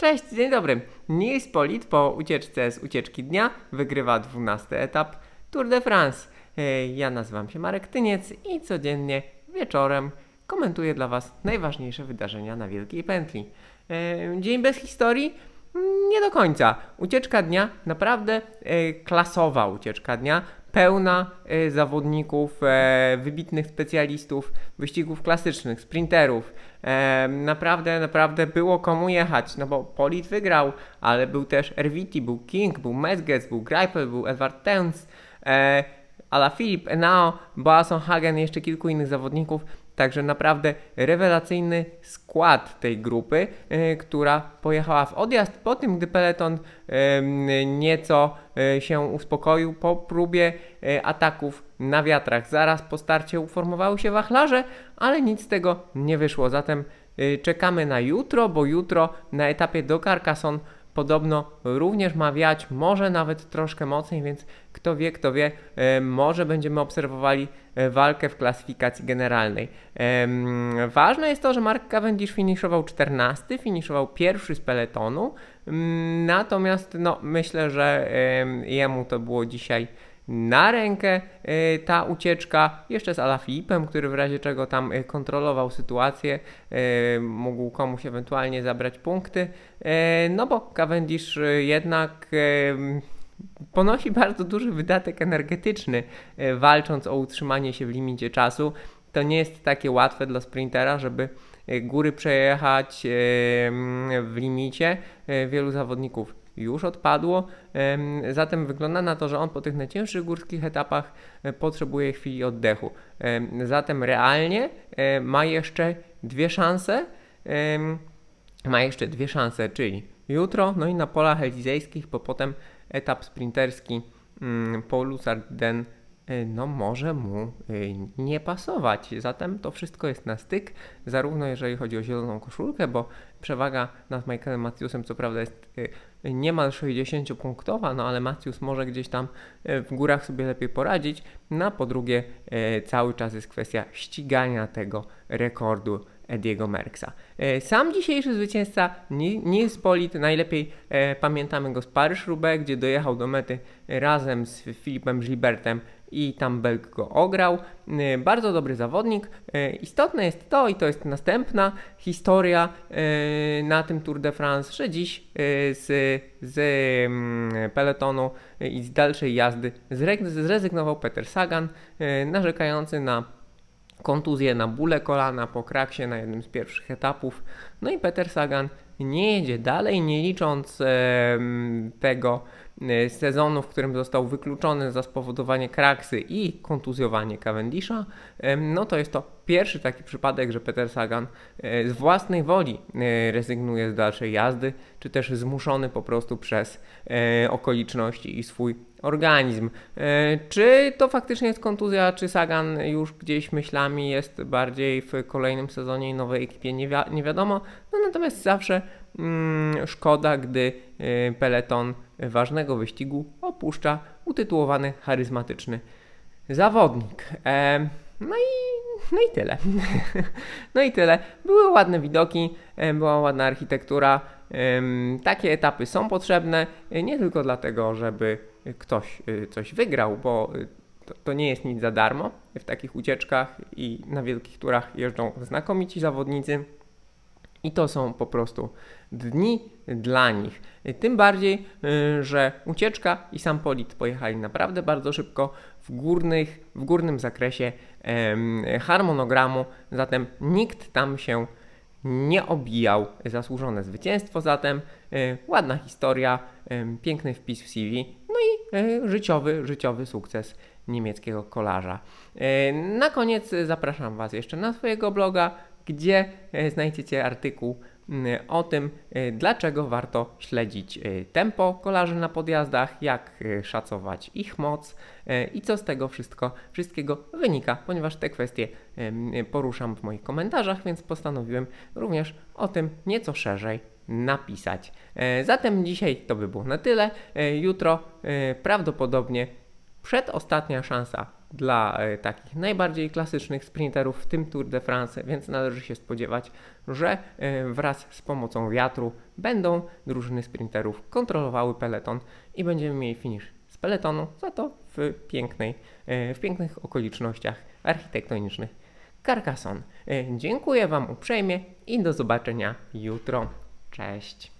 Cześć, dzień dobry. Nils Polit po ucieczce z ucieczki dnia wygrywa 12 etap Tour de France. E, Ja nazywam się Marek Tyniec i codziennie wieczorem komentuję dla Was najważniejsze wydarzenia na Wielkiej Pętli. E, Dzień bez historii? Mm, Nie do końca. Ucieczka dnia, naprawdę e, klasowa ucieczka dnia, pełna e, zawodników, e, wybitnych specjalistów, wyścigów klasycznych, sprinterów. E, naprawdę, naprawdę było komu jechać, no bo Polit wygrał, ale był też Erviti, był King, był Mezgec, był Greipel, był Edward Teuns, e, Ala Filip, Enao, Boasson Hagen i jeszcze kilku innych zawodników. Także naprawdę rewelacyjny skład tej grupy, e, która pojechała w odjazd po tym, gdy peleton nieco e, się uspokoił po próbie e, ataków na wiatrach. Zaraz po starcie uformowały się wachlarze, ale nic z tego nie wyszło. Zatem czekamy na jutro, bo jutro na etapie do Carcassonne podobno również ma wiać, może nawet troszkę mocniej, więc kto wie, kto wie, e, może będziemy obserwowali e, walkę w klasyfikacji generalnej. Ważne jest to, że Mark Cavendish finiszował 14, finiszował pierwszy z peletonu, natomiast no, myślę, że em, jemu to było dzisiaj na rękę e, ta ucieczka, jeszcze z Alafilipem, który w razie czego tam e, kontrolował sytuację, e, mógł komuś ewentualnie zabrać punkty, no bo Cavendish jednak ponosi bardzo duży wydatek energetyczny, walcząc o utrzymanie się w limicie czasu. To nie jest takie łatwe dla sprintera, żeby góry przejechać w limicie. Wielu zawodników już odpadło, em, zatem wygląda na to, że on po tych najcięższych górskich etapach e, potrzebuje chwili oddechu. Em, Zatem realnie e, ma jeszcze dwie szanse. Ma jeszcze dwie szanse, czyli jutro, no i na polach elizejskich, bo potem etap sprinterski mm, po Lusarden y, no może mu y, nie pasować. Zatem to wszystko jest na styk, zarówno jeżeli chodzi o zieloną koszulkę, bo przewaga nad Michaelem Matthewsem co prawda jest y, niemal 60-punktowa, no ale Matthews może gdzieś tam w górach sobie lepiej poradzić. No a po drugie cały czas jest kwestia ścigania tego rekordu Ediego Merksa. E, Sam dzisiejszy zwycięzca Ni- Nils Polit, najlepiej e, pamiętamy go z Paryż-Roubaix, gdzie dojechał do mety razem z Filipem Gilbertem i tam Belg go ograł. E, Bardzo dobry zawodnik. E, Istotne jest to, i to jest następna historia e, na tym Tour de France, że dziś z, z mm, peletonu i z dalszej jazdy zre- zrezygnował Peter Sagan, narzekający na kontuzję na bóle kolana po kraksie na jednym z pierwszych etapów. No i Peter Sagan nie jedzie dalej, nie licząc tego e, sezonu, w którym został wykluczony za spowodowanie kraksy i kontuzjowanie Cavendisha. No to jest to pierwszy taki przypadek, że Peter Sagan e, z własnej woli e, rezygnuje z dalszej jazdy, czy też zmuszony po prostu przez okoliczności i swój organizm. Czy to faktycznie jest kontuzja, czy Sagan już gdzieś myślami jest bardziej w kolejnym sezonie i nowej ekipie, nie, wi- nie wiadomo. No natomiast zawsze mm, szkoda, gdy e, peleton ważnego wyścigu opuszcza utytułowany charyzmatyczny zawodnik. E, no i, no i tyle. no i tyle. Były ładne widoki, e, była ładna architektura. Takie etapy są potrzebne e, nie tylko dlatego, żeby ktoś coś wygrał, bo to, to nie jest nic za darmo. W takich ucieczkach i na wielkich turach jeżdżą znakomici zawodnicy. I to są po prostu dni dla nich. Tym bardziej, y, że ucieczka i sam Polit pojechali naprawdę bardzo szybko w, górnych, w górnym zakresie harmonogramu, zatem nikt tam się nie obijał. Zasłużone zwycięstwo, zatem y, ładna historia, em, piękny wpis w CV, no i y, życiowy, życiowy sukces niemieckiego kolarza. Y, Na koniec y, zapraszam Was jeszcze na swojego bloga, gdzie e, znajdziecie artykuł o tym, e, dlaczego warto śledzić e, tempo kolarzy na podjazdach, jak szacować ich moc i co z tego wszystko, wszystkiego wynika, ponieważ te kwestie poruszam w moich komentarzach, więc postanowiłem również o tym nieco szerzej napisać. Zatem dzisiaj to by było na tyle. Jutro prawdopodobnie przedostatnia szansa dla e, takich najbardziej klasycznych sprinterów w tym Tour de France, więc należy się spodziewać, że e, wraz z pomocą wiatru będą drużyny sprinterów kontrolowały peleton i będziemy mieli finish z peletonu, za to w, pięknej, e, w pięknych okolicznościach architektonicznych Carcassonne. Dziękuję Wam uprzejmie i do zobaczenia jutro. Cześć.